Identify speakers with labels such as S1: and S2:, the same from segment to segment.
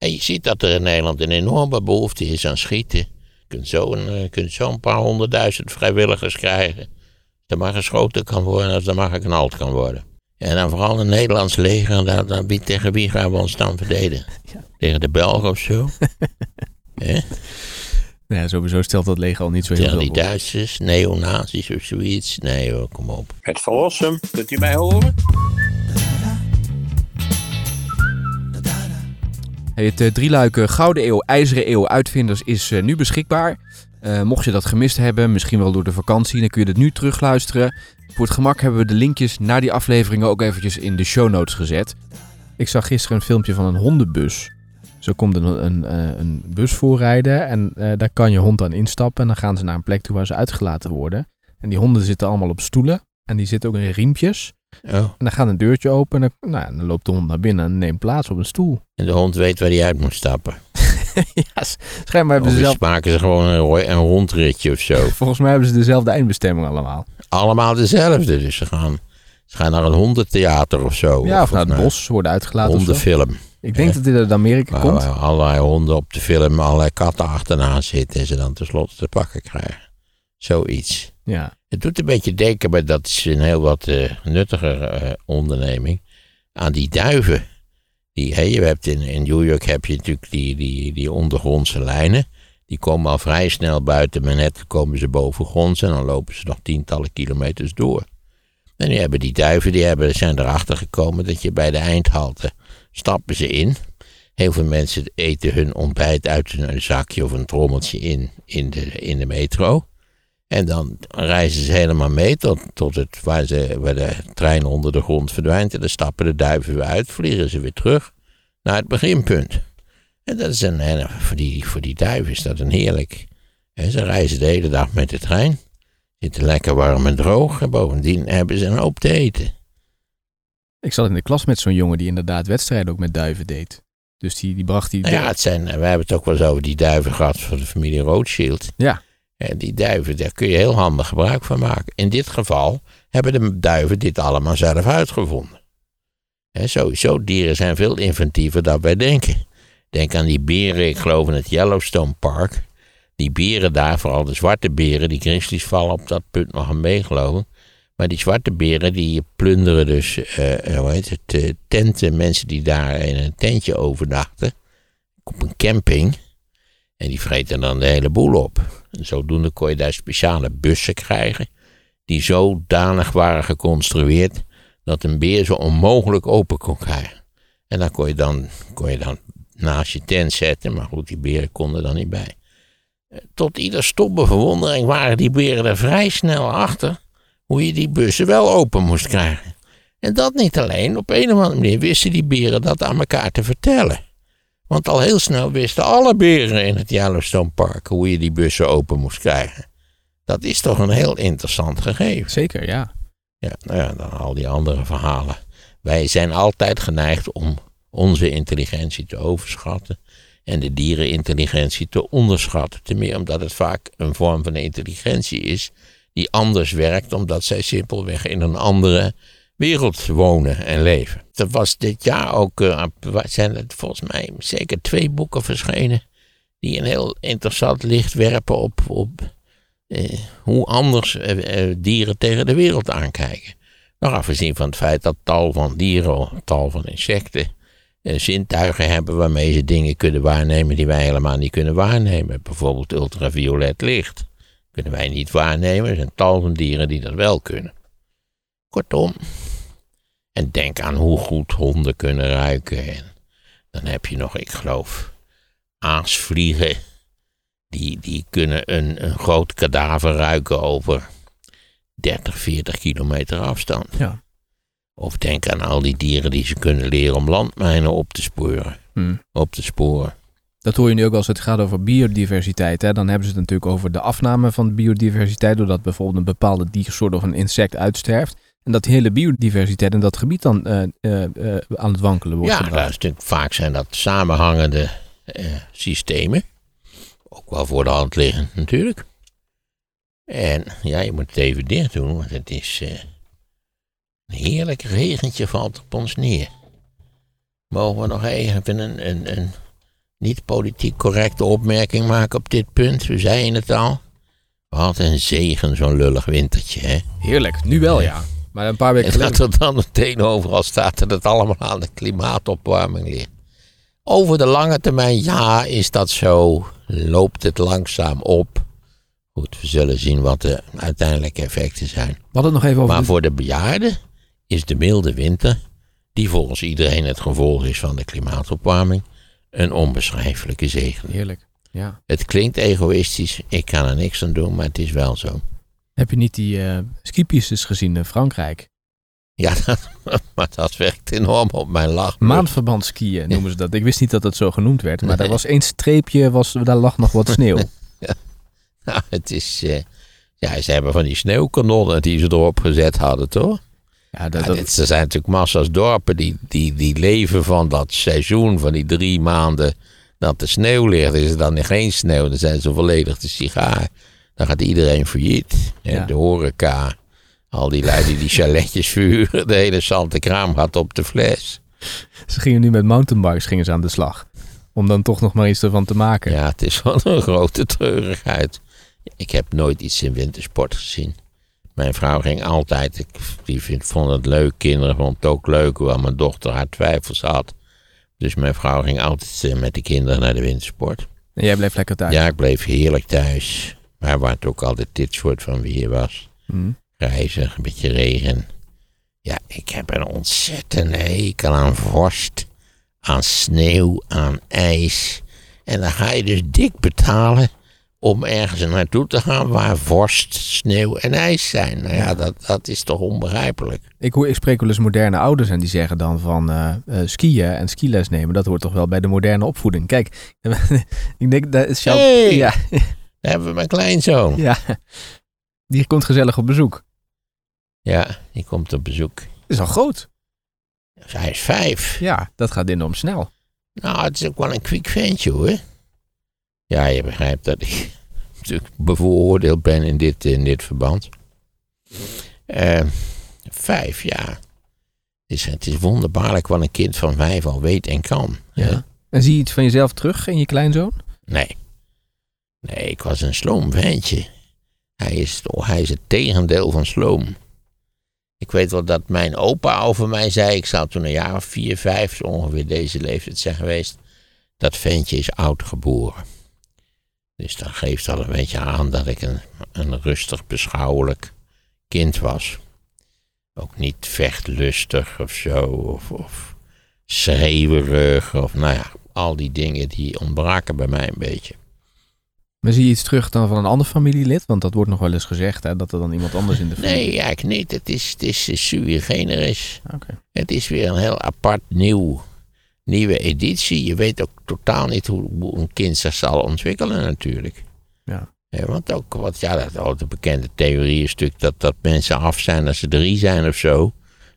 S1: En je ziet dat er in Nederland een enorme behoefte is aan schieten. Je kunt zo een, eh, je kunt zo een paar honderdduizend vrijwilligers krijgen. Als er maar geschoten kan worden, als er maar geknald kan worden. En dan vooral een Nederlands leger, dan, dan, wie- tegen wie gaan we ons dan verdedigen? Tegen de Belgen of zo? Hè?
S2: Ja, sowieso stelt dat leger al niet zo heel
S1: Tegen
S2: veel
S1: die. Duitsers, neonazis of zoiets? Nee hoor, kom op.
S3: Het verlossen, kunt u mij horen?
S2: Het uh, drieluik Gouden Eeuw, IJzeren Eeuw Uitvinders is eh, nu beschikbaar. Eh, mocht je dat gemist hebben, misschien wel door de vakantie, dan kun je het nu terugluisteren. Voor het gemak hebben we de linkjes naar die afleveringen ook eventjes in de show notes gezet. Ik zag gisteren een filmpje van een hondenbus. Zo komt een, een, eh, een bus voorrijden en eh, daar kan je hond aan instappen. En dan gaan ze naar een plek toe waar ze uitgelaten worden. En die honden zitten allemaal op stoelen en die zitten ook in riempjes.
S1: Oh.
S2: En dan gaat een deurtje open en dan, nou, ja, dan loopt de hond naar binnen en neemt plaats op een stoel.
S1: En de hond weet waar hij uit moet stappen.
S2: ja, schijnbaar hebben
S1: Of
S2: ze zelf...
S1: maken ze gewoon een, een rondritje of zo.
S2: Volgens mij hebben ze dezelfde eindbestemming allemaal.
S1: Allemaal dezelfde. Dus ze gaan, ze gaan naar een hondentheater of zo.
S2: Ja, of naar het bos worden uitgelaten
S1: hondenfilm.
S2: Ik denk dat dit uit Amerika
S1: Waar,
S2: komt.
S1: waar allerlei honden op de film, allerlei katten achterna zitten en ze dan tenslotte te pakken krijgen. Zoiets.
S2: Ja.
S1: Het doet een beetje denken, maar dat is een heel wat eh, nuttiger eh, onderneming, aan die duiven. Die, hè, je hebt in, in New York heb je natuurlijk die, die, die ondergrondse lijnen. Die komen al vrij snel buiten Manhattan, komen ze bovengronds en dan lopen ze nog tientallen kilometers door. En nu hebben die duiven, die hebben, zijn erachter gekomen dat je bij de eindhalte stappen ze in. Heel veel mensen eten hun ontbijt uit een zakje of een trommeltje in, in, de, in de metro. En dan reizen ze helemaal mee tot, tot het, waar, ze, waar de trein onder de grond verdwijnt. En dan stappen de duiven weer uit, vliegen ze weer terug naar het beginpunt. En dat is een, en voor, die, voor die duiven is dat een heerlijk. En ze reizen de hele dag met de trein. Zitten lekker warm en droog. En bovendien hebben ze een hoop te eten.
S2: Ik zat in de klas met zo'n jongen die inderdaad wedstrijden ook met duiven deed. Dus die, die bracht die...
S1: Nou ja, het zijn, we hebben het ook wel eens over die duiven gehad van de familie Rothschild.
S2: Ja.
S1: En die duiven, daar kun je heel handig gebruik van maken. In dit geval hebben de duiven dit allemaal zelf uitgevonden. Hè, sowieso, dieren zijn veel inventiever dan wij denken. Denk aan die beren, ik geloof in het Yellowstone Park. Die beren daar, vooral de zwarte beren, die grizzlies vallen op dat punt nog aan mee, geloof. Maar die zwarte beren, die plunderen dus, eh, hoe heet het, eh, tenten, mensen die daar in een tentje overnachten. Op een camping. En die vreten dan de hele boel op. En zodoende kon je daar speciale bussen krijgen. Die zodanig waren geconstrueerd dat een beer ze onmogelijk open kon krijgen. En dan kon je dan, kon je dan naast je tent zetten. Maar goed, die beren konden dan niet bij. Eh, Tot ieder stomme verwondering waren die beren er vrij snel achter. Hoe je die bussen wel open moest krijgen. En dat niet alleen. Op een of andere manier wisten die beren dat aan elkaar te vertellen. Want al heel snel wisten alle beren in het Yellowstone Park hoe je die bussen open moest krijgen. Dat is toch een heel interessant gegeven.
S2: Zeker, ja.
S1: Ja, nou ja, dan al die andere verhalen. Wij zijn altijd geneigd om onze intelligentie te overschatten en de dierenintelligentie te onderschatten. Ten meer omdat het vaak een vorm van intelligentie is die anders werkt, omdat zij simpelweg in een andere wereld wonen en leven. Er was dit jaar ook, eh, zijn er volgens mij zeker twee boeken verschenen die een heel interessant licht werpen op, op eh, hoe anders eh, dieren tegen de wereld aankijken. Nog afgezien van het feit dat tal van dieren, tal van insecten, zintuigen hebben waarmee ze dingen kunnen waarnemen die wij helemaal niet kunnen waarnemen. Bijvoorbeeld ultraviolet licht. Kunnen wij niet waarnemen. Er zijn tal van dieren die dat wel kunnen. Kortom. En denk aan hoe goed honden kunnen ruiken. En dan heb je nog, ik geloof, aasvliegen. Die, die kunnen een, een groot kadaver ruiken over 30, 40 kilometer afstand.
S2: Ja.
S1: Of denk aan al die dieren die ze kunnen leren om landmijnen op te sporen.
S2: Hm.
S1: Op te sporen.
S2: Dat hoor je nu ook als het gaat over biodiversiteit. Hè? Dan hebben ze het natuurlijk over de afname van biodiversiteit. Doordat bijvoorbeeld een bepaalde diersoort of een insect uitsterft. En dat die hele biodiversiteit in dat gebied dan eh, eh, eh, aan het wankelen wordt
S1: Ja,
S2: gebracht.
S1: is natuurlijk, vaak zijn dat samenhangende eh, systemen. Ook wel voor de hand liggend natuurlijk. En ja, je moet het even dicht doen, want het is eh, een heerlijk regentje valt op ons neer. Mogen we nog even een, een, een niet politiek correcte opmerking maken op dit punt. We zeiden het al. Wat een zegen, zo'n lullig wintertje, hè?
S2: Heerlijk, nu wel ja. Maar een paar weken
S1: En dat er dan meteen overal staat dat het allemaal aan de klimaatopwarming ligt. Over de lange termijn, ja, is dat zo. Loopt het langzaam op. Goed, we zullen zien wat de uiteindelijke effecten zijn.
S2: Het nog even over...
S1: Maar voor de bejaarden is de milde winter, die volgens iedereen het gevolg is van de klimaatopwarming, een onbeschrijfelijke zegen.
S2: Heerlijk, ja.
S1: Het klinkt egoïstisch, ik kan er niks aan doen, maar het is wel zo.
S2: Heb je niet die eh skipistes gezien in Frankrijk?
S1: Ja, dat, maar dat werkt enorm op mijn lach.
S2: Maandverband skiën noemen ze dat. Ik wist niet dat het zo genoemd werd. Maar daar was één streepje, was, daar lag nog wat sneeuw.
S1: Nou, het is. eh, ja, ze hebben van die sneeuwkanonnen die ze erop gezet hadden, toch?
S2: Ja, dat,
S1: Ja,
S2: dat-
S1: dit, er zijn natuurlijk massa's dorpen die, die, die leven van dat seizoen, van die drie maanden dat de sneeuw ligt. Is er dan geen sneeuw, dan zijn ze volledig de sigaar. Dan gaat iedereen failliet. En
S2: Ja.
S1: de horeca, al die lui die die chaletjes vuren, de hele Sante Kraam gaat op de fles.
S2: Ze gingen nu met mountainbikes gingen ze aan de slag. Om dan toch nog maar iets ervan te maken.
S1: Ja, het is wel een grote treurigheid. Ik heb nooit iets in wintersport gezien. Mijn vrouw ging altijd, ik, die vind, vond het leuk, kinderen vonden het ook leuk, hoewel mijn dochter haar twijfels had. Dus mijn vrouw ging altijd eh, met de kinderen naar de wintersport.
S2: En jij bleef lekker thuis.
S1: Ja, ik bleef heerlijk thuis. Maar waar het ook altijd dit soort van weer was.
S2: Hm.
S1: Grijzig, een beetje regen. Ja, ik heb een ontzettende hekel aan vorst, aan sneeuw, aan ijs. En dan ga je dus dik betalen om ergens naartoe te gaan waar vorst, sneeuw en ijs zijn. Nou ja, dat, dat is toch onbegrijpelijk.
S2: Ik, hoor, ik spreek wel eens moderne ouders en die zeggen dan van eh, eh, skiën en skiles nemen. Dat hoort toch wel bij de moderne opvoeding. Kijk, ik denk dat is jouw...
S1: Hey!
S2: Ja,
S1: Daar hebben we mijn kleinzoon.
S2: ja, die komt gezellig op bezoek.
S1: Ja, die komt op bezoek.
S2: Dat is al groot.
S1: Hij is vijf.
S2: Ja, dat gaat enorm snel.
S1: Nou, het is ook wel een kwik ventje hoor. Ja, je begrijpt dat ik natuurlijk bevooroordeeld ben in dit, in dit verband. Eh, vijf, ja. Het is, het is wonderbaarlijk wat een kind van vijf al weet en kan. hè?
S2: Ja. En zie je iets van jezelf terug in je kleinzoon?
S1: Nee. Nee, ik was een sloom ventje. Hij is, oh, hij is het tegendeel van sloom. Ik weet wel dat mijn opa over mij zei, ik zou toen een jaar of vier, vijf, ongeveer deze leeftijd zijn geweest. Dat ventje is oud geboren. Dus dat geeft al een beetje aan dat ik een, een rustig, beschouwelijk kind was. Ook niet vechtlustig of zo, of, of schreeuwerig, of nou ja, al die dingen die ontbraken bij mij een beetje.
S2: Maar zie je iets terug dan van een ander familielid? Want dat wordt nog wel eens gezegd, hè, dat er dan iemand anders in de familie...
S1: Nee, eigenlijk niet. Het is, het is sui generis.
S2: Oké.
S1: Het is weer een heel apart nieuw, nieuwe editie. Je weet ook totaal niet hoe, een kind zich zal ontwikkelen natuurlijk.
S2: Ja.
S1: Ja, want ook, wat, ja, dat oude bekende theorie is natuurlijk dat, dat mensen af zijn als ze drie zijn of zo.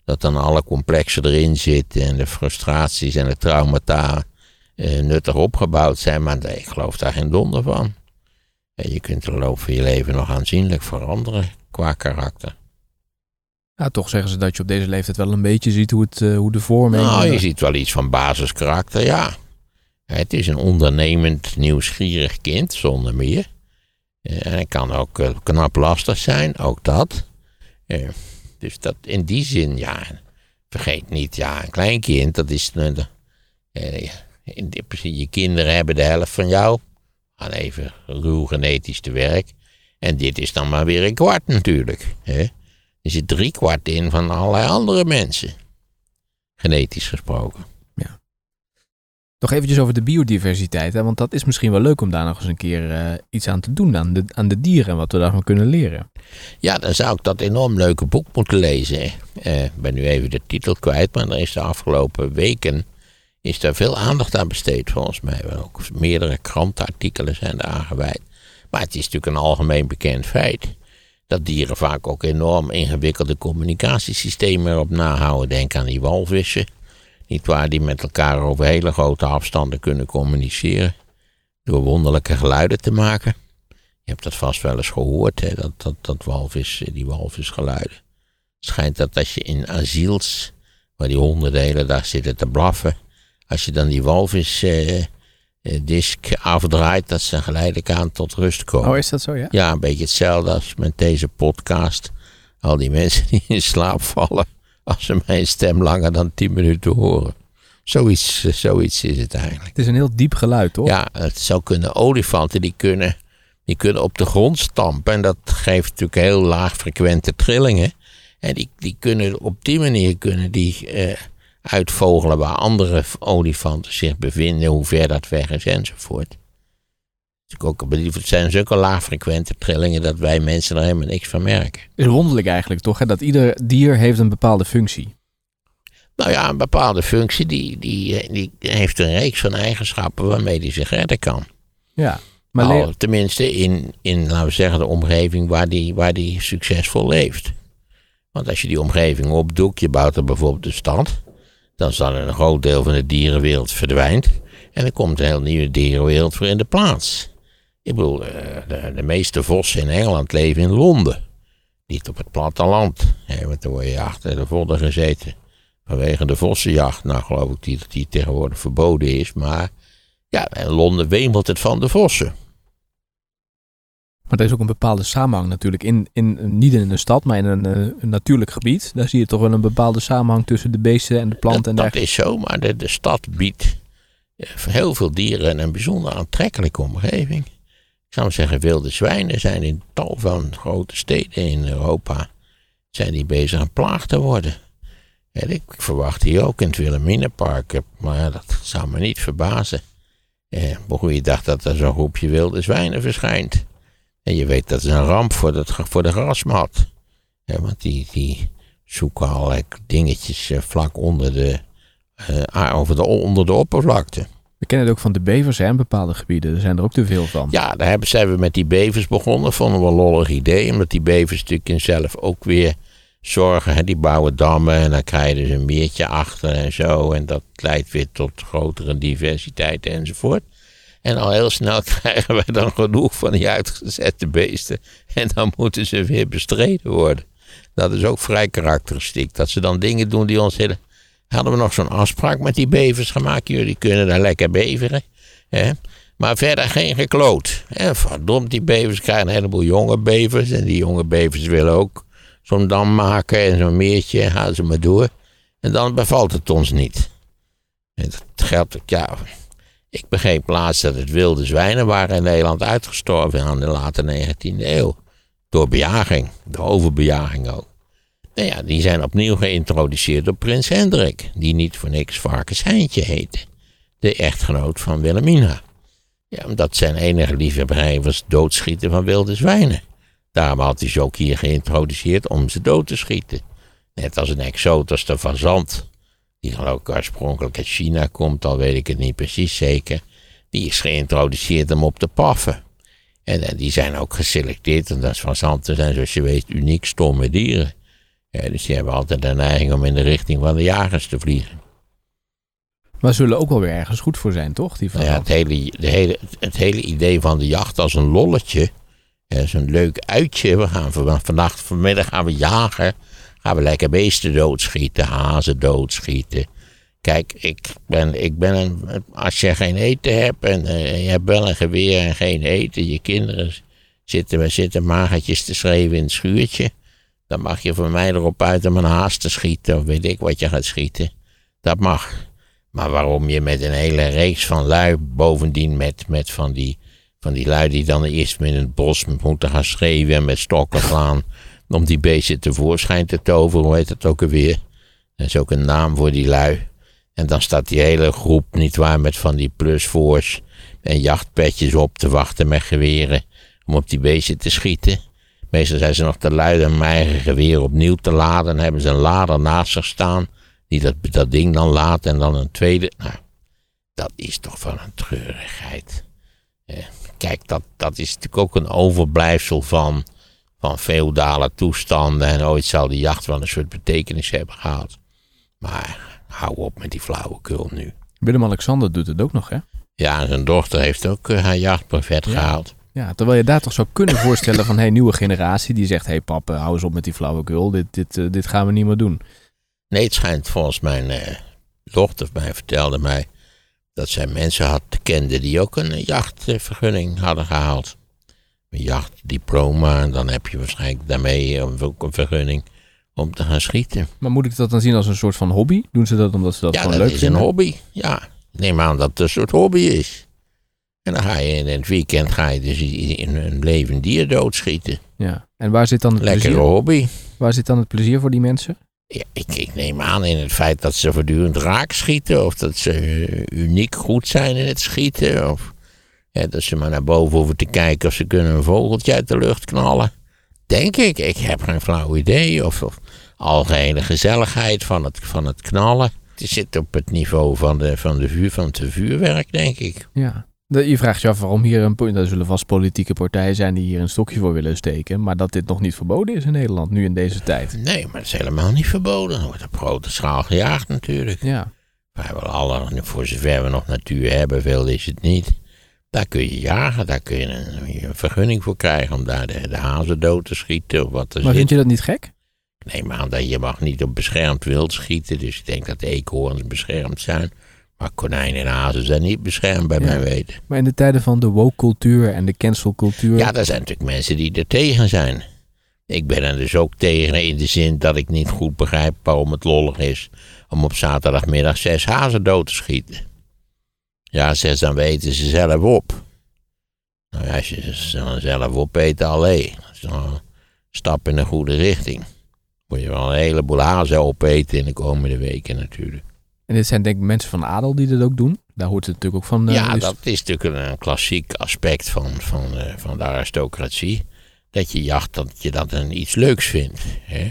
S1: Dat dan alle complexen erin zitten en de frustraties en de traumata eh, nuttig opgebouwd zijn. Maar ik geloof daar geen donder van. En je kunt de loop van je leven nog aanzienlijk veranderen qua karakter.
S2: Ja, toch zeggen ze dat je op deze leeftijd wel een beetje ziet hoe, het, eh, hoe de vorming...
S1: Nou,
S2: eh,
S1: je ziet wel iets van basiskarakter, ja. Het is een ondernemend, nieuwsgierig kind, zonder meer. Eh, En hij kan ook eh, knap lastig zijn, ook dat. Eh, Dus dat in die zin, ja. Vergeet niet, ja, een klein kind, dat is. eh, eh, je kinderen hebben de helft van jou. Gaan even ruw genetisch te werk. En dit is dan maar weer een kwart natuurlijk. Hè? Er zit drie kwart in van allerlei andere mensen. Genetisch gesproken.
S2: Nog eventjes over de biodiversiteit, hè, want dat is misschien wel leuk om daar nog eens een keer eh, iets aan te doen, aan de, aan de dieren en wat we daarvan kunnen leren.
S1: Ja, dan zou ik dat enorm leuke boek moeten lezen. Eh, Ik ben nu even de titel kwijt, maar er is de afgelopen weken is daar veel aandacht aan besteed volgens mij. Ook meerdere krantenartikelen zijn daar aangeweid. Maar het is natuurlijk een algemeen bekend feit dat dieren vaak ook enorm ingewikkelde communicatiesystemen erop nahouden. Denk aan die walvissen, niet waar die met elkaar over hele grote afstanden kunnen communiceren door wonderlijke geluiden te maken. Je hebt dat vast wel eens gehoord, hè, dat, dat, dat walvis, die walvisgeluiden. Het schijnt dat als je in asiels, waar die honden de hele dag zitten te blaffen, als je dan die walvis eh, eh, disk afdraait, dat ze geleidelijk aan tot rust komen.
S2: Oh, is dat zo, ja?
S1: Ja, een beetje hetzelfde als met deze podcast. Al die mensen die in slaap vallen als ze mijn stem langer dan 10 minuten horen. Zoiets, eh, zoiets is het eigenlijk.
S2: Het is een heel diep geluid, toch?
S1: Ja, het zou kunnen. Olifanten die kunnen, die kunnen op de grond stampen. En dat geeft natuurlijk heel laagfrequente trillingen. En die, die kunnen op die manier kunnen die, uitvogelen waar andere olifanten zich bevinden, hoe ver dat weg is enzovoort. Ook, het zijn zulke laagfrequente trillingen dat wij mensen er helemaal niks van merken.
S2: is wonderlijk eigenlijk toch, hè? dat ieder dier heeft een bepaalde functie.
S1: Nou ja, een bepaalde functie die, die, die heeft een reeks van eigenschappen waarmee die zich redden kan.
S2: Ja, maar
S1: Nou, tenminste in, in, laten we zeggen, de omgeving waar die, waar die succesvol leeft. Want als je die omgeving opdoekt, je bouwt er bijvoorbeeld een stad, dan zal een groot deel van de dierenwereld verdwijnt. En er komt een heel nieuwe dierenwereld voor in de plaats. Ik bedoel, eh, de, de meeste vossen in Engeland leven in Londen. Niet op het platteland. Want dan word je achter de vodden gezeten. Vanwege de vossenjacht. Nou, geloof ik die, dat die tegenwoordig verboden is. Maar ja, in Londen wemelt het van de vossen.
S2: Maar er is ook een bepaalde samenhang natuurlijk. In, in, niet in een stad, maar in een, eh, een natuurlijk gebied. Daar zie je toch wel een bepaalde samenhang tussen de beesten en de planten en
S1: dat, is zo, maar de, de stad biedt eh, heel veel dieren een bijzonder aantrekkelijke omgeving. Ik zou zeggen, wilde zwijnen zijn in tal van grote steden in Europa zijn die bezig een plaag te worden. En ik verwacht hier ook in het Wilhelminapark, eh, maar dat zou me niet verbazen. Eh, goede dag dat er zo'n groepje wilde zwijnen verschijnt. En je weet dat is een ramp voor, dat, voor de grasmat. Ja, want die, die zoeken allerlei dingetjes eh, vlak onder de, eh, over de, onder de oppervlakte.
S2: We kennen het ook van de bevers hè, in bepaalde gebieden. Er zijn er ook te veel van.
S1: Ja, daar hebben, zijn we met die bevers begonnen. Vonden we een lollig idee. Omdat die bevers natuurlijk in zelf ook weer zorgen. Hè, die bouwen dammen en dan krijg je dus een meertje achter en zo. En dat leidt weer tot grotere diversiteit enzovoort. En al heel snel krijgen wij dan genoeg van die uitgezette beesten. En dan moeten ze weer bestreden worden. Dat is ook vrij karakteristiek. Dat ze dan dingen doen die ons hele... Hadden we nog zo'n afspraak met die bevers gemaakt. Jullie kunnen daar lekker beveren. Hè? Maar verder geen gekloot. En verdomd, die bevers krijgen een heleboel jonge bevers. En die jonge bevers willen ook zo'n dam maken en zo'n meertje. Gaan ze maar door. En dan bevalt het ons niet. En dat geldt ook, ja. Ik begreep laatst dat het wilde zwijnen waren in Nederland uitgestorven aan de late 19e eeuw. Door bejaging, door overbejaging ook. Nou ja, die zijn opnieuw geïntroduceerd door prins Hendrik, die niet voor niks Varkens Heintje heette. De echtgenoot van Wilhelmina. Ja, omdat zijn enige liefhebberij was doodschieten van wilde zwijnen. Daarom had hij ze ook hier geïntroduceerd om ze dood te schieten. Net als een exoot de fazant, die geloof ik oorspronkelijk uit China komt, al weet ik het niet precies zeker. Die is geïntroduceerd om op te paffen. En, die zijn ook geselecteerd, en dat fazanten zijn zoals je weet uniek stomme dieren. Ja, dus die hebben altijd de neiging om in de richting van de jagers te vliegen.
S2: Maar zullen ook wel weer ergens goed voor zijn, toch? Die
S1: Nou ja, het, hele, de hele, het hele idee van de jacht als een lolletje. Zo'n leuk uitje. We gaan van- vannacht, vanmiddag gaan we jagen. Gaan we lekker beesten doodschieten, hazen doodschieten. Kijk, ik ben, ik ben een, als je geen eten hebt en eh, je hebt wel een geweer en geen eten, je kinderen zitten, zitten magertjes te schreeuwen in het schuurtje. Dan mag je van mij erop uit om een haas te schieten, of weet ik wat je gaat schieten. Dat mag. Maar waarom je met een hele reeks van lui, bovendien met, met van, die, van die lui die dan eerst in het bos moeten gaan schreeuwen en met stokken slaan, om die beesten tevoorschijn te toveren, hoe heet dat ook alweer? Dat is ook een naam voor die lui. En dan staat die hele groep, nietwaar, met van die plusvoors en jachtpetjes op te wachten met geweren, om op die beesten te schieten. Meestal zijn ze nog te lui om mijn eigen geweer opnieuw te laden. Dan hebben ze een lader naast zich staan die dat, dat ding dan laat en dan een tweede. Nou, dat is toch van een treurigheid. Eh, kijk, dat, dat is natuurlijk ook een overblijfsel van, van feodale toestanden. En ooit zal die jacht wel een soort betekenis hebben gehad. Maar hou op met die flauwekul nu.
S2: Willem-Alexander doet het ook nog, hè?
S1: Ja, en zijn dochter heeft ook eh, haar jachtbrevet
S2: Ja.
S1: gehaald.
S2: Ja, terwijl je daar toch zou kunnen voorstellen van... hey, nieuwe generatie die zegt... hey pap, hou eens op met die flauwekul. Dit, dit, eh, dit gaan we niet meer doen.
S1: Nee, het schijnt volgens mijn eh, dochter, mij vertelde mij, dat zij mensen had, kende die ook een jachtvergunning hadden gehaald. Een jachtdiploma, en dan heb je waarschijnlijk daarmee ook een vergunning om te gaan schieten.
S2: Maar moet ik dat dan zien als een soort van hobby? Doen ze dat omdat ze dat
S1: ja,
S2: gewoon
S1: dat
S2: leuk
S1: is
S2: vinden?
S1: een hobby. Ja, neem aan dat het een soort hobby is. En dan ga je in het weekend ga je dus in een levend dier doodschieten.
S2: Ja. En waar zit dan het
S1: Lekkere
S2: plezier?
S1: hobby.
S2: Waar zit dan het plezier voor die mensen?
S1: Ja, ik, ik neem aan in het feit dat ze voortdurend raak schieten. Of dat ze eh, uniek goed zijn in het schieten. Of ja, dat ze maar naar boven hoeven te kijken of ze kunnen een vogeltje uit de lucht knallen. Denk ik. Ik heb geen flauw idee. Of, of algehele gezelligheid van het, van het knallen. Het zit op het niveau van, de, van, de vuur, van het vuurwerk, denk ik.
S2: Ja. Je vraagt je af waarom hier een... Er zullen vast politieke partijen zijn die hier een stokje voor willen steken. Maar dat dit nog niet verboden is in Nederland, nu in deze tijd.
S1: Nee, maar het is helemaal niet verboden. Er wordt op grote schaal gejaagd natuurlijk.
S2: Ja.
S1: Vrijwel alle, voor zover we nog natuur hebben, veel is het niet. Daar kun je jagen, daar kun je een, een vergunning voor krijgen om daar de, de hazen dood te schieten of wat
S2: Maar
S1: zit.
S2: vind je dat niet gek?
S1: Ik neem aan dat je mag niet op beschermd wild schieten, dus ik denk dat de eekhoorns beschermd zijn. Maar konijnen en hazen zijn niet beschermd bij
S2: Ja.
S1: mijn weten.
S2: Maar in de tijden van de woke-cultuur en de cancel-cultuur...
S1: Ja, er zijn natuurlijk mensen die er tegen zijn. Ik ben er dus ook tegen in de zin dat ik niet goed begrijp waarom het lollig is om op zaterdagmiddag zes hazen dood te schieten. Ja, zes, dan weten ze zelf op. Nou ja, als je ze dan zelf opeten, alleen. Dat is dan een stap in de goede richting. Moet je wel een heleboel hazen opeten in de komende weken natuurlijk.
S2: En dit zijn denk ik mensen van adel die dat ook doen. Daar hoort het natuurlijk ook van. eh,
S1: Ja,
S2: dus-
S1: dat is natuurlijk een, klassiek aspect van, van, eh, van de aristocratie. Dat je jacht, dat je dat een iets leuks vindt. Hè?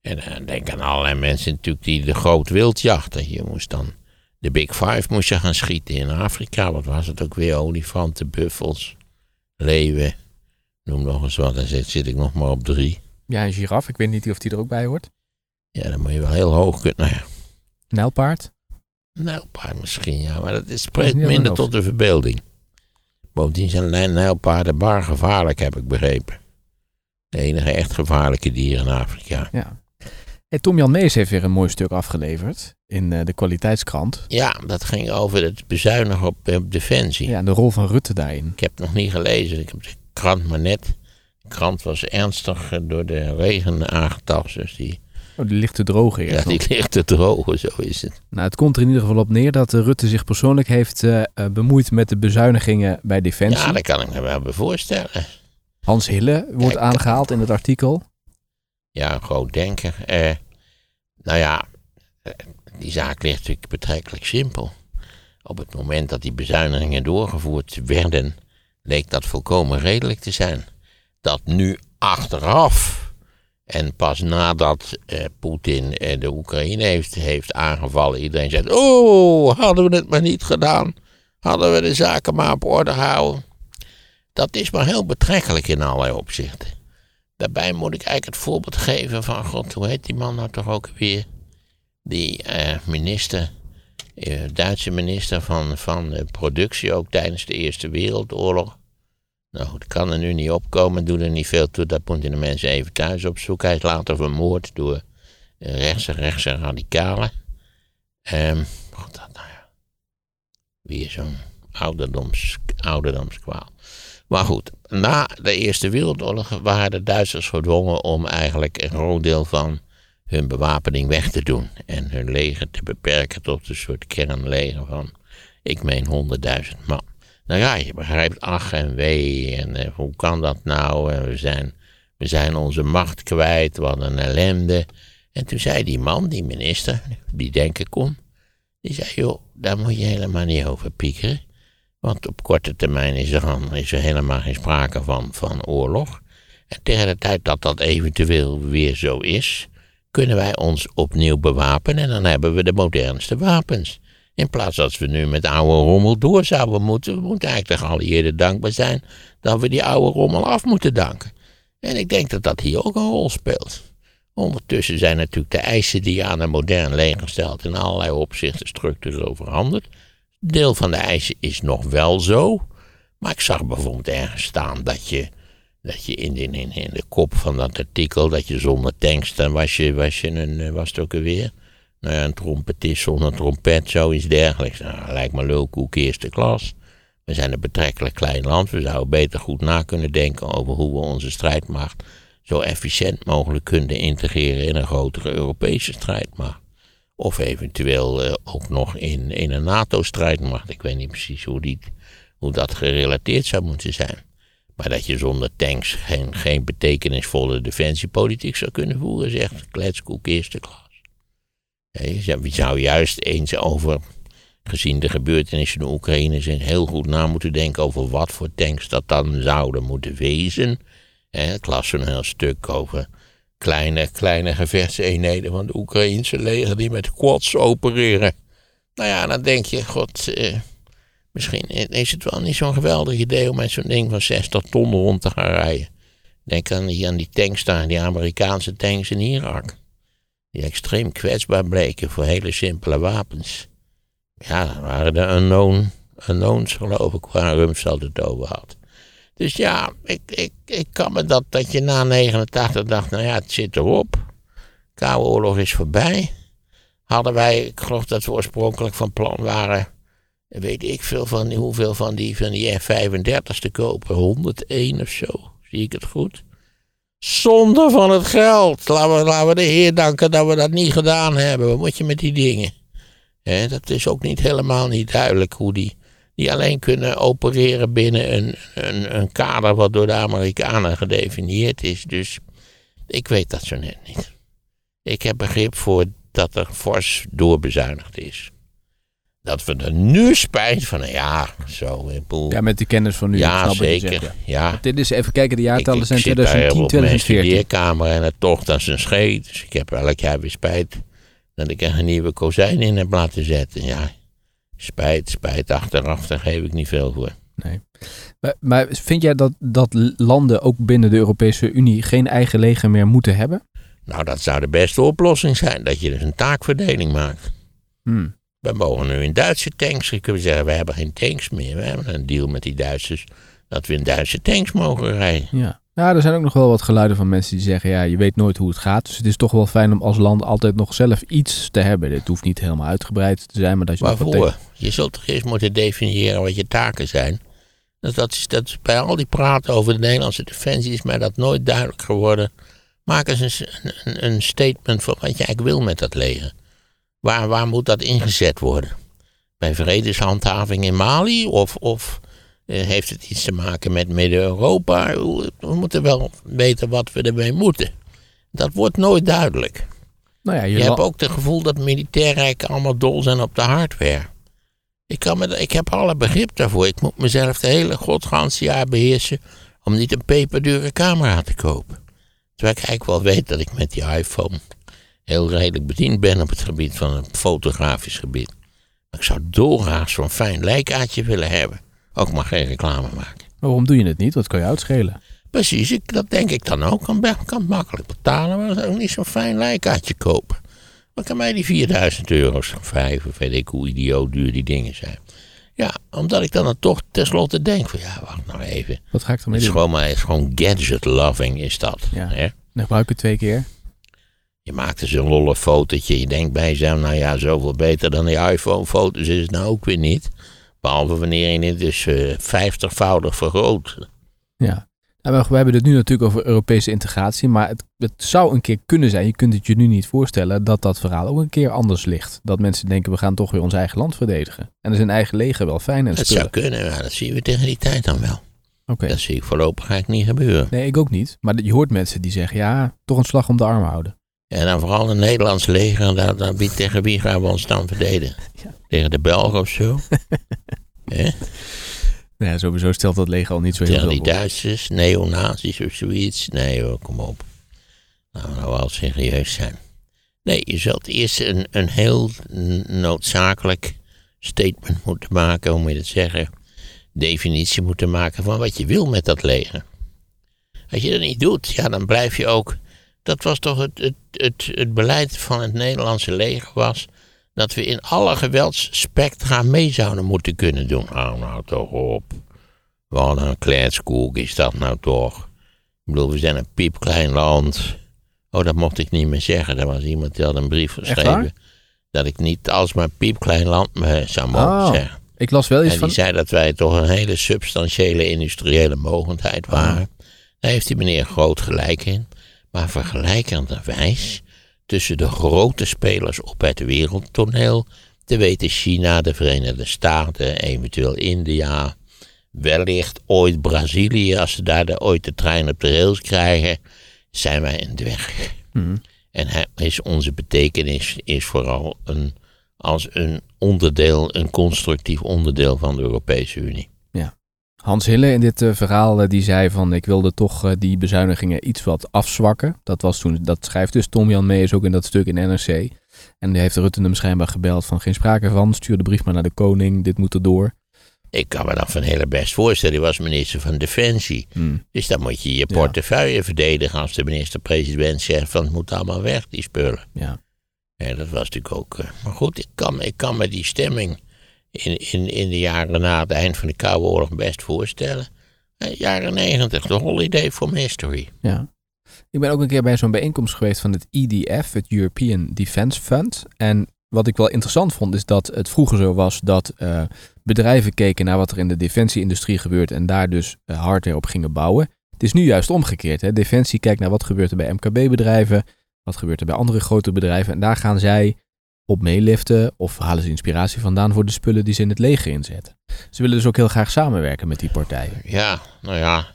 S1: En dan denk aan allerlei mensen natuurlijk die de groot wild jachten. Je moest dan de Big Five moest je gaan schieten in Afrika. Wat was het ook weer? Olifanten, buffels, leeuwen. Noem nog eens wat. Dan zit, zit ik nog maar op drie.
S2: Ja, een giraf. Ik weet niet of die er ook bij hoort.
S1: Ja, dan moet je wel heel hoog kunnen. Nou ja,
S2: Nijlpaard.
S1: nijlpaard misschien, ja. Maar dat is spreekt minder tot de verbeelding. Bovendien zijn nij- nijlpaarden bar gevaarlijk, heb ik begrepen. De enige echt gevaarlijke dieren in Afrika.
S2: Ja. Hey, Tom Jan Mees heeft weer een mooi stuk afgeleverd in eh, de kwaliteitskrant.
S1: Ja, dat ging over het bezuinigen op, op defensie.
S2: Ja, de rol van Rutte daarin.
S1: Ik heb het nog niet gelezen. Ik heb de krant maar net. De krant was ernstig door de regen aangetast. Dus die,
S2: Oh, die ligt te drogen
S1: ja,
S2: eerst
S1: die ligt te drogen, zo is het.
S2: Nou, het komt er in ieder geval op neer dat eh, Rutte zich persoonlijk heeft eh, bemoeid met de bezuinigingen bij Defensie.
S1: Ja, dat kan ik me wel voorstellen.
S2: Hans Hille wordt
S1: Kijk.
S2: aangehaald in het artikel.
S1: Ja, een groot denker. Eh, nou ja, eh, die zaak ligt natuurlijk betrekkelijk simpel. Op het moment dat die bezuinigingen doorgevoerd werden, leek dat volkomen redelijk te zijn. Dat nu achteraf en pas nadat eh, Poetin eh, de Oekraïne heeft, heeft aangevallen, iedereen zegt: Oh, hadden we het maar niet gedaan. Hadden we de zaken maar op orde houden. Dat is maar heel betrekkelijk in allerlei opzichten. Daarbij moet ik eigenlijk het voorbeeld geven van, god, hoe heet die man nou toch ook weer? Die eh, minister, eh, Duitse minister van, van productie, ook tijdens de Eerste Wereldoorlog. Nou, dat kan er nu niet opkomen, doe er niet veel toe, dat moeten de mensen even thuis opzoeken. Hij is later vermoord door rechtse, rechtse radicalen. Ehm, god, dat nou ja. Weer zo'n ouderdoms, ouderdomskwaal. Maar goed, na de Eerste Wereldoorlog waren de Duitsers gedwongen om eigenlijk een groot deel van hun bewapening weg te doen. En hun leger te beperken tot een soort kernleger van, ik meen, 100.000 man. Nou ja, je begrijpt ach en wee en eh, hoe kan dat nou? En we, zijn, we zijn onze macht kwijt, wat een ellende. En toen zei die man, die minister, die denken kon, die zei, joh, daar moet je helemaal niet over piekeren. Want op korte termijn is er, dan, is er helemaal geen sprake van, van oorlog. En tegen de tijd dat dat eventueel weer zo is, kunnen wij ons opnieuw bewapenen en dan hebben we de modernste wapens. In plaats dat we nu met oude rommel door zouden moeten, we moeten eigenlijk de geallieerden dankbaar zijn dat we die oude rommel af moeten danken. En ik denk dat dat hier ook een rol speelt. Ondertussen zijn natuurlijk de eisen die je aan een modern leger stelt in allerlei opzichten structureel veranderd. Deel van de eisen is nog wel zo. Maar ik zag bijvoorbeeld ergens staan dat je, dat je in, de, in, in de kop van dat artikel, dat je zonder tanks, dan was je, was je een, eh, was het ook alweer, Nou ja, een trompetist zonder trompet, zoiets dergelijks. Nou, lijkt me lulkoek eerste klas. We zijn een betrekkelijk klein land. We zouden beter goed na kunnen denken over hoe we onze strijdmacht zo efficiënt mogelijk kunnen integreren in een grotere Europese strijdmacht. Of eventueel uh, ook nog in, in een NATO-strijdmacht. Ik weet niet precies hoe, die, hoe dat gerelateerd zou moeten zijn. Maar dat je zonder tanks geen, geen betekenisvolle defensiepolitiek zou kunnen voeren, zegt Kletskoek eerste klas. Je zou juist eens over, gezien de gebeurtenissen in de Oekraïne, zijn heel goed na moeten denken over wat voor tanks dat dan zouden moeten wezen. Ik las een heel stuk over kleine, kleine gevechtseenheden van de Oekraïnse leger die met quads opereren. Nou ja, dan denk je, god, eh, misschien is het wel niet zo'n geweldig idee om met zo'n ding van 60 ton rond te gaan rijden. Denk aan die, aan die tanks daar, die Amerikaanse tanks in Irak. Die extreem kwetsbaar bleken voor hele simpele wapens. Ja, dat waren de unknown, unknowns geloof ik waar Rumsfeld het over had. Dus ja, ik, ik, ik kan me dat, dat je na 89 dacht, nou ja, het zit erop. Koude oorlog is voorbij. Hadden wij, ik geloof dat we oorspronkelijk van plan waren, weet ik veel van hoeveel van die, van die F-35's te kopen. 101 of zo, zie ik het goed? Zonde van het geld. Laten we, laten we de Heer danken dat we dat niet gedaan hebben. Wat moet je met die dingen? He, dat is ook niet helemaal niet duidelijk hoe die die alleen kunnen opereren binnen een, een, een kader wat door de Amerikanen gedefinieerd is. Dus ik weet dat zo net niet. Ik heb begrip voor dat er fors doorbezuinigd is. Dat we er nu spijt van, ja, zo. Boel.
S2: Ja, met de kennis van nu.
S1: Ja, zeker. ja.
S2: Dit is even kijken, de jaartallen zijn 2010, 2014.
S1: Ik kamer en het tocht als een scheet. Dus ik heb elk jaar weer spijt dat ik er een nieuwe kozijn in heb laten zetten. Ja, Spijt, spijt, achteraf, daar geef ik niet veel voor.
S2: Nee. Maar, maar, vind jij dat, dat landen ook binnen de Europese Unie geen eigen leger meer moeten hebben?
S1: Nou, dat zou de beste oplossing zijn, dat je dus een taakverdeling maakt.
S2: Hmm.
S1: We mogen nu in Duitse tanks, kunt zeggen, we hebben geen tanks meer. We hebben een deal met die Duitsers dat we in Duitse tanks mogen rijden.
S2: Ja. Ja, er zijn ook nog wel wat geluiden van mensen die zeggen: ja, je weet nooit hoe het gaat. Dus het is toch wel fijn om als land altijd nog zelf iets te hebben. Het hoeft niet helemaal uitgebreid te zijn, maar dat je.
S1: Waarvoor? Je zult toch eerst moeten definiëren wat je taken zijn. Dus dat is, dat is bij al die praten over de Nederlandse defensie is mij dat nooit duidelijk geworden. Maak eens een, een, een statement van wat je eigenlijk wil met dat leger. Waar, waar moet dat ingezet worden? Bij vredeshandhaving in Mali of, of heeft het iets te maken met Midden-Europa? We moeten wel weten wat we ermee moeten. Dat wordt nooit duidelijk.
S2: Nou ja, je,
S1: je hebt ook het gevoel dat militairen allemaal dol zijn op de hardware. Ik, kan me, ik heb alle begrip daarvoor. Ik moet mezelf de hele godganse jaar beheersen om niet een peperdure camera te kopen. Terwijl ik eigenlijk wel weet dat ik met die iPhone heel redelijk bediend ben op het gebied van het fotografisch gebied. Maar ik zou dolgraag zo'n fijn lijkaartje willen hebben. Ook maar geen reclame maken.
S2: waarom doe je het niet? Dat kan je uitschelen.
S1: Precies, ik, dat denk ik dan ook. Kan, kan makkelijk betalen, maar dan ook niet zo'n fijn lijkaartje kopen. Dan kan mij die 4000 euro's, vijf of weet ik hoe idioot duur die dingen zijn. Ja, omdat ik dan, toch tenslotte denk van ja, wacht nou even.
S2: Wat ga ik ermee
S1: doen?
S2: Het
S1: is gewoon, maar, het is gewoon gadget loving is dat.
S2: Ja.
S1: Hè?
S2: Dan gebruik het twee keer.
S1: Je maakt dus een lolle fotootje. Je denkt bij jezelf, nou ja, zoveel beter dan die iPhone foto's is het nou ook weer niet. Behalve wanneer je het dus uh, vijftigvoudig vergroot.
S2: Ja. Nou, we hebben het nu natuurlijk over Europese integratie, maar het, het, zou een keer kunnen zijn, je kunt het je nu niet voorstellen, dat dat verhaal ook een keer anders ligt. Dat mensen denken, we gaan toch weer ons eigen land verdedigen. En is een eigen leger wel fijn en
S1: Dat zou kunnen, maar dat zien we tegen die tijd dan wel.
S2: Oké.
S1: Dat zie ik voorlopig eigenlijk niet gebeuren.
S2: Nee, ik ook niet. Maar je hoort mensen die zeggen, ja, toch een slag om de arm houden.
S1: En dan vooral een Nederlands leger, daar, daar, tegen wie gaan we ons dan verdedigen? Ja. Tegen de Belgen of zo?
S2: eh? Ja, sowieso stelt dat leger al niet zo heel
S1: Tegen
S2: veel
S1: die Duitsers, neonazis of zoiets. Nee hoor, kom op. Nou, nou wel serieus zijn. Nee, je zult eerst een, een heel noodzakelijk statement moeten maken, hoe moet je het zeggen? Definitie moeten maken van wat je wil met dat leger. Als je dat niet doet, ja, dan blijf je ook. Dat was toch het, het, het, het beleid van het Nederlandse leger was dat we in alle geweldsspectra mee zouden moeten kunnen doen. Hou nou toch op. Wat een kletskoek is dat nou toch. Ik bedoel, we zijn een piepklein land. Oh, dat mocht ik niet meer zeggen. Er was iemand die had een brief geschreven. dat ik niet alsmaar piepklein land me zou mogen
S2: Oh,
S1: zeggen.
S2: Ik las wel eens
S1: En
S2: van...
S1: die zei dat wij toch een hele substantiële industriële mogendheid waren. Daar heeft die meneer groot gelijk in. Maar vergelijkenderwijs tussen de grote spelers op het wereldtoneel, te weten China, de Verenigde Staten, eventueel India, wellicht ooit Brazilië, als ze daar de, ooit de trein op de rails krijgen, zijn wij een dwerg.
S2: Mhm.
S1: En hij, is onze betekenis is vooral een, als een onderdeel, een constructief onderdeel van de Europese Unie.
S2: Hans Hille in dit eh, verhaal, eh, die zei van ik wilde toch eh, die bezuinigingen iets wat afzwakken. Dat was toen, dat schrijft dus Tom Jan Meijers ook in dat stuk in NRC. En die heeft Rutte hem schijnbaar gebeld van geen sprake van, stuur de brief maar naar de koning, dit moet erdoor.
S1: Ik kan me dat van hele best voorstellen. Hij was minister van Defensie.
S2: Hmm.
S1: Dus dan moet je je
S2: Ja.
S1: portefeuille verdedigen als de minister-president zegt van het moet allemaal weg, die spullen.
S2: Ja.
S1: Ja, dat was natuurlijk ook. maar goed, ik kan, ik kan me die stemming in, in, in de jaren na het eind van de Koude Oorlog best voorstellen. Eh, jaren negentig, de holiday for mystery.
S2: Ja. Ik ben ook een keer bij zo'n bijeenkomst geweest van het EDF, het European Defence Fund. En wat ik wel interessant vond, is dat het vroeger zo was dat eh, bedrijven keken naar wat er in de defensieindustrie gebeurt en daar dus eh, hardware op gingen bouwen. Het is nu juist omgekeerd. Hè? Defensie kijkt naar wat gebeurt er bij MKB-bedrijven, wat gebeurt er bij andere grote bedrijven. En daar gaan zij op meeliften of halen ze inspiratie vandaan voor de spullen die ze in het leger inzetten. Ze willen dus ook heel graag samenwerken met die partijen.
S1: Ja, nou ja.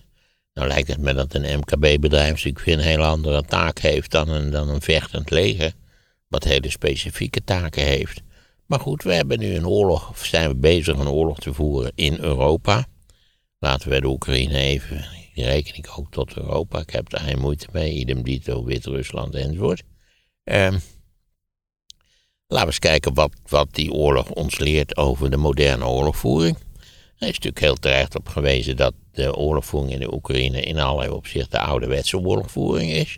S1: Nou lijkt het me dat een MKB-bedrijf natuurlijk een hele andere taak heeft dan een, dan een vechtend leger. Wat hele specifieke taken heeft. Maar goed, we hebben nu een oorlog, of zijn we bezig een oorlog te voeren in Europa. Laten we de Oekraïne even, die reken ik ook tot Europa. Ik heb daar geen moeite mee, idem dito, Wit-Rusland enzovoort. Ehm laten we eens kijken wat, wat die oorlog ons leert over de moderne oorlogvoering. Er is natuurlijk heel terecht op gewezen dat de oorlogvoering in de Oekraïne in allerlei opzichten ouderwetse oorlogvoering is.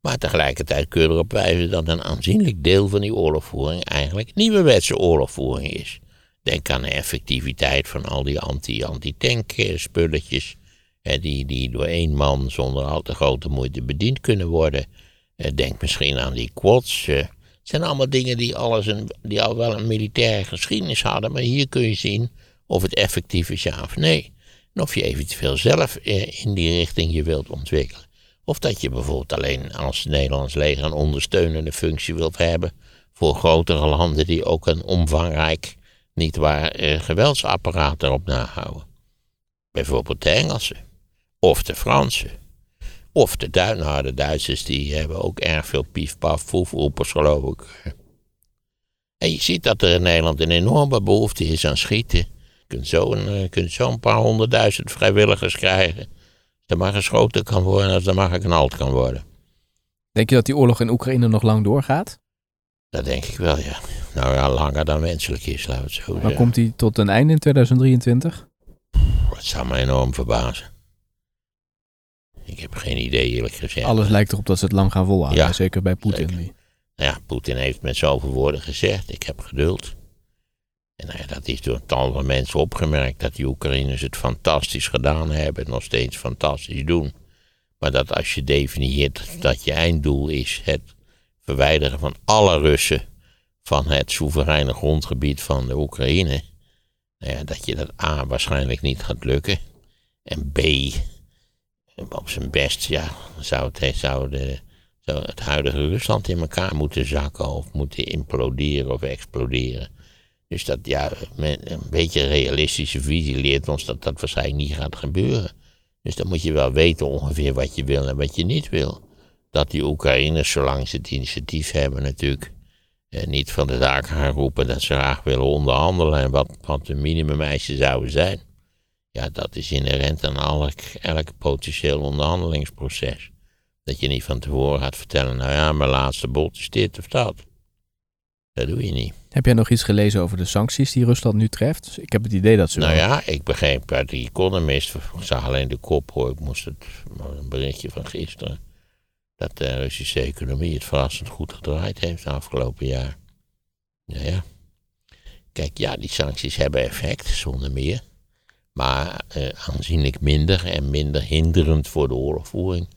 S1: Maar tegelijkertijd kun je erop wijzen dat een aanzienlijk deel van die oorlogvoering eigenlijk nieuwerwetse oorlogvoering is. Denk aan de effectiviteit van al die anti- anti-tank eh, spulletjes. eh, die, die door één man zonder al te grote moeite bediend kunnen worden. Eh, Denk misschien aan die quads. Het zijn allemaal dingen die, alles een, die al wel een militaire geschiedenis hadden. Maar hier kun je zien of het effectief is ja of nee. En of je eventueel zelf eh, in die richting je wilt ontwikkelen. Of dat je bijvoorbeeld alleen als Nederlands leger een ondersteunende functie wilt hebben voor grotere landen die ook een omvangrijk, niet waar, eh, geweldsapparaat erop nahouden. Bijvoorbeeld de Engelsen. Of de Fransen. Of de, nou, de Duitsers, die hebben ook erg veel pief-paf voefroepers, geloof ik. En je ziet dat er in Nederland een enorme behoefte is aan schieten. Je kunt zo een, eh, je kunt zo een paar honderdduizend vrijwilligers krijgen. Als er maar geschoten kan worden, als er maar geknald kan worden.
S2: Denk je dat die oorlog in Oekraïne nog lang doorgaat?
S1: Dat denk ik wel, ja. Nou ja, langer dan wenselijk is, laten we het zo
S2: Maar
S1: zeggen.
S2: komt die tot een einde in 2023?
S1: Dat zou me enorm verbazen. Ik heb geen idee, eerlijk gezegd.
S2: Alles lijkt erop dat ze het lang gaan volhouden.
S1: Ja,
S2: zeker bij Poetin.
S1: zeker.
S2: die-
S1: Nou ja, Poetin heeft met zoveel woorden gezegd, ik heb geduld. En nou ja, dat is door tal van mensen opgemerkt, dat die Oekraïners het fantastisch gedaan hebben, nog steeds fantastisch doen. Maar dat als je definieert dat je einddoel is het verwijderen van alle Russen van het soevereine grondgebied van de Oekraïne, nou ja, dat je dat A waarschijnlijk niet gaat lukken. En B, op zijn best, ja, zou het, het huidige Rusland in elkaar moeten zakken of moeten imploderen of exploderen. Dus dat, ja, een beetje realistische visie leert ons dat dat waarschijnlijk niet gaat gebeuren. Dus dan moet je wel weten ongeveer wat je wil en wat je niet wil. Dat die Oekraïners, zolang ze het initiatief hebben natuurlijk, eh, niet van de zaak gaan roepen dat ze graag willen onderhandelen en wat, wat de minimumeisen zouden zijn. Ja, dat is inherent aan elk, elk potentieel onderhandelingsproces. Dat je niet van tevoren gaat vertellen, nou ja, mijn laatste bod is dit of dat. Dat doe je niet.
S2: Heb jij nog iets gelezen over de sancties die Rusland nu treft? Ik heb het idee dat ze
S1: Nou ja, ik begreep uit de Economist, ik zag alleen de kop hoor, ik moest het, een berichtje van gisteren, dat de Russische economie het verrassend goed gedraaid heeft de afgelopen jaar. Ja, ja. Kijk, ja, die sancties hebben effect, zonder meer. Maar eh, aanzienlijk minder en minder hinderend voor de oorlogvoering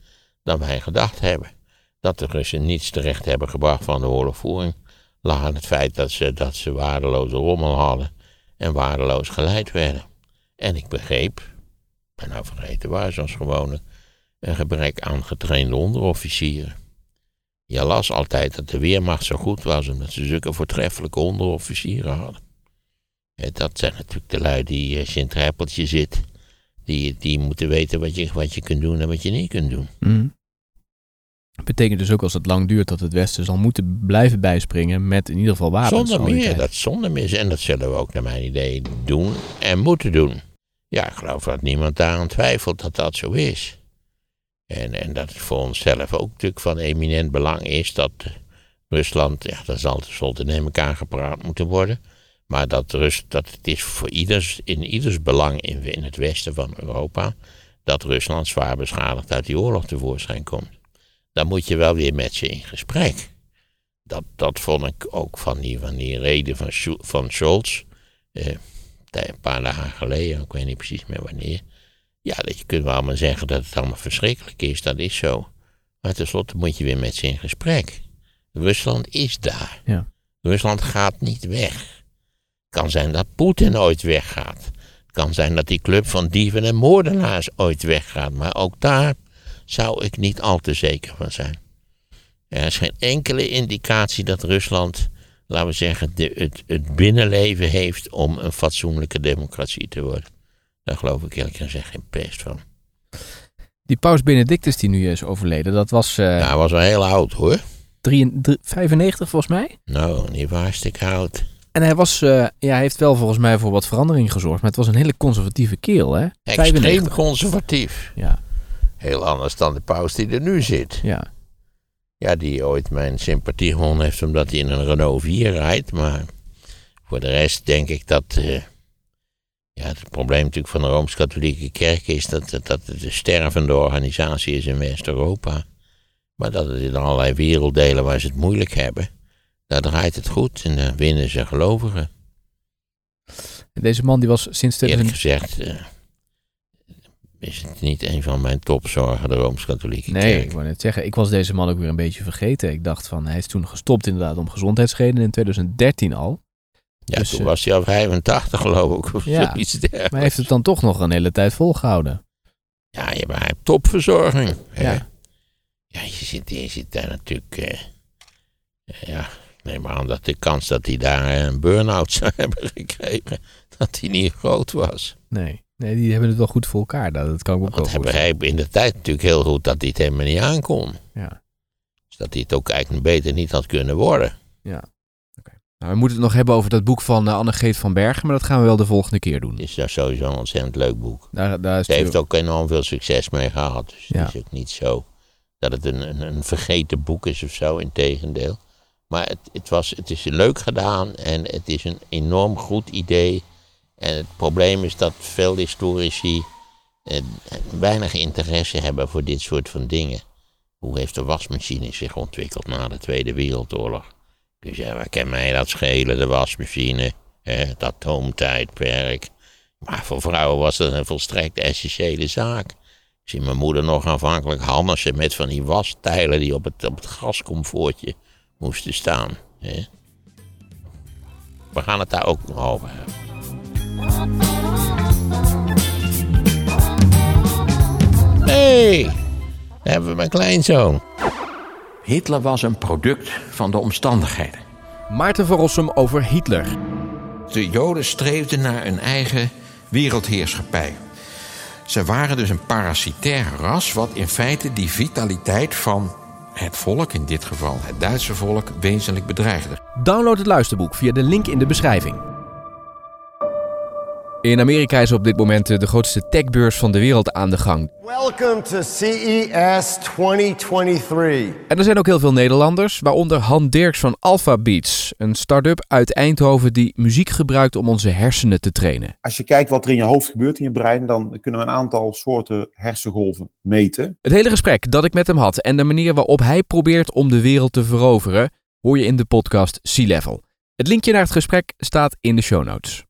S1: dan wij gedacht hebben. Dat de Russen niets terecht hebben gebracht van de oorlogvoering. lag aan het feit dat ze, dat ze waardeloze rommel hadden en waardeloos geleid werden. En ik begreep, ben nou vergeten waar, zoals gewoonlijk, een gebrek aan getrainde onderofficieren. Je las altijd dat de Weermacht zo goed was omdat ze zulke voortreffelijke onderofficieren hadden. Dat zijn natuurlijk de lui die als je in het rijpeltje zit, die, die moeten weten wat je, wat je kunt doen en wat je niet kunt doen.
S2: Mhm. Betekent dus ook als het lang duurt dat het Westen zal moeten blijven bijspringen met in ieder geval wapens.
S1: Zonder meer, dat zonder meer. En dat zullen we ook naar mijn idee doen en moeten doen. Ja, ik geloof dat niemand daaraan twijfelt dat dat zo is. En, en dat het voor onszelf ook natuurlijk van eminent belang is dat Rusland, ja, dat zal tenslotte neem ik aangepraat moeten worden. Maar dat, Rus, dat het is voor ieders, in ieders belang in, in het westen van Europa dat Rusland zwaar beschadigd uit die oorlog tevoorschijn komt. Dan moet je wel weer met ze in gesprek. Dat, dat vond ik ook van die, van die reden van, van Scholz. Eh, een paar dagen geleden, ik weet niet precies meer wanneer. Ja, dat je kunt wel maar zeggen dat het allemaal verschrikkelijk is, dat is zo. Maar tenslotte moet je weer met ze in gesprek. Rusland is daar.
S2: Ja.
S1: Rusland gaat niet weg. Het kan zijn dat Poetin ooit weggaat. Het kan zijn dat die club van dieven en moordenaars ooit weggaat. Maar ook daar zou ik niet al te zeker van zijn. Er is geen enkele indicatie dat Rusland, laten we zeggen, de, het, het binnenleven heeft om een fatsoenlijke democratie te worden. Daar geloof ik eerlijk gezegd geen pest van.
S2: Die paus Benedictus die nu is overleden, dat was
S1: Nou, hij was wel heel oud hoor.
S2: 93 95 volgens mij.
S1: Nou, niet voor hartstikke oud.
S2: En hij was, eh, ja, hij heeft wel volgens mij voor wat verandering gezorgd, maar het was een hele conservatieve kerel, hè?
S1: Extreem
S2: 95.
S1: conservatief.
S2: Ja,
S1: Heel anders dan de paus die er nu zit.
S2: ja.
S1: Ja, die ooit mijn sympathie gewonnen heeft omdat hij in een Renault 4 rijdt. Maar voor de rest denk ik dat. eh, ja, het probleem natuurlijk van de Rooms-Katholieke Kerk is dat, dat, dat het een stervende organisatie is in West-Europa. Maar dat het in allerlei werelddelen waar ze het moeilijk hebben, daar draait het goed en daar winnen ze gelovigen.
S2: En deze man die was sinds
S1: Eerlijk
S2: 2000...
S1: gezegd eh, is het niet een van mijn topzorgen, de Rooms-Katholieke
S2: Nee,
S1: Kerk.
S2: ik wou net zeggen, ik was deze man ook weer een beetje vergeten. Ik dacht van, hij is toen gestopt inderdaad om gezondheidsredenen in 2013 al.
S1: Ja,
S2: Dus,
S1: toen
S2: eh,
S1: was hij al 85 geloof ik, of
S2: Ja,
S1: zoiets dergelijks.
S2: Maar hij heeft het dan toch nog een hele tijd volgehouden.
S1: Ja, je maar hij heeft topverzorging. hè.
S2: Ja.
S1: Ja, je zit, je zit daar natuurlijk. eh, ja, neem aan dat de kans dat hij daar een burn-out zou hebben gekregen, dat die niet groot was.
S2: Nee. nee, die hebben het wel goed voor elkaar. Dat, dat kan ik ook wel
S1: Want hij begreep in de tijd natuurlijk heel goed dat hij het helemaal niet aankon.
S2: Ja.
S1: Dus dat hij het ook eigenlijk beter niet had kunnen worden.
S2: Nou, we moeten het nog hebben over dat boek van uh, Anne-Geet van Bergen, maar dat gaan we wel de volgende keer doen.
S1: Het is nou sowieso een ontzettend leuk boek.
S2: Daar, daar is
S1: Ze heeft ook enorm veel succes mee gehad. Dus
S2: Ja.
S1: het is ook niet zo dat het een, een, een vergeten boek is of zo, in tegendeel. Maar het, het, was, het is leuk gedaan en het is een enorm goed idee. En het probleem is dat veel historici eh, weinig interesse hebben voor dit soort van dingen. Hoe heeft de wasmachine zich ontwikkeld na de Tweede Wereldoorlog? Dus ja, waar kan mij dat schelen, de wasmachine, hè, het atoomtijdperk. Maar voor vrouwen was dat een volstrekt essentiële zaak. Ik zie mijn moeder nog aanvankelijk hannissen met van die wastijlen die op het, op het gascomfortje moesten staan. Hè. We gaan het daar ook nog over hebben. Hé, hey, daar hebben we mijn kleinzoon.
S3: Hitler was een product van de omstandigheden.
S2: Maarten van Rossum over Hitler.
S4: De Joden streefden naar een eigen wereldheerschappij. Ze waren dus een parasitair ras, wat in feite die vitaliteit van het volk, in dit geval het Duitse volk, wezenlijk bedreigde.
S2: Download het luisterboek via de link in de beschrijving. In Amerika is op dit moment eh, de grootste techbeurs van de wereld aan de gang.
S5: Welcome to CES 2023.
S2: En er zijn ook heel veel Nederlanders, waaronder Han Dirks van Alpha Beats, een start-up uit Eindhoven die muziek gebruikt om onze hersenen te trainen.
S6: Als je kijkt wat er in je hoofd gebeurt in je brein, dan kunnen we een aantal soorten hersengolven meten.
S2: Het hele gesprek dat ik met hem had en de manier waarop hij probeert om de wereld te veroveren, hoor je in de podcast Sea Level. Het linkje naar het gesprek staat in de show notes.